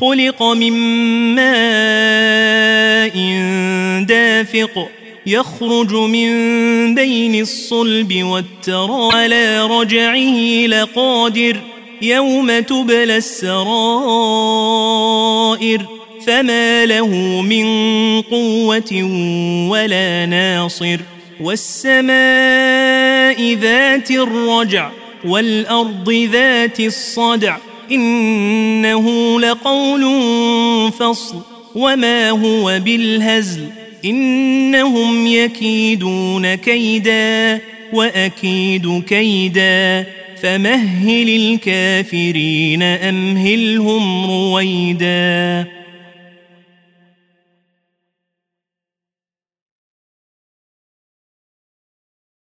خلق من ماء دافق يخرج من بين الصلب والترى على رجعه لقادر يوم تبلى السرائر فما له من قوة ولا ناصر والسماء ذات الرجع والأرض ذات الصدع إنه لقول فصل وما هو بالهزل إنهم يكيدون كيدا وأكيد كيدا فمهل الكافرين أمهلهم رويداً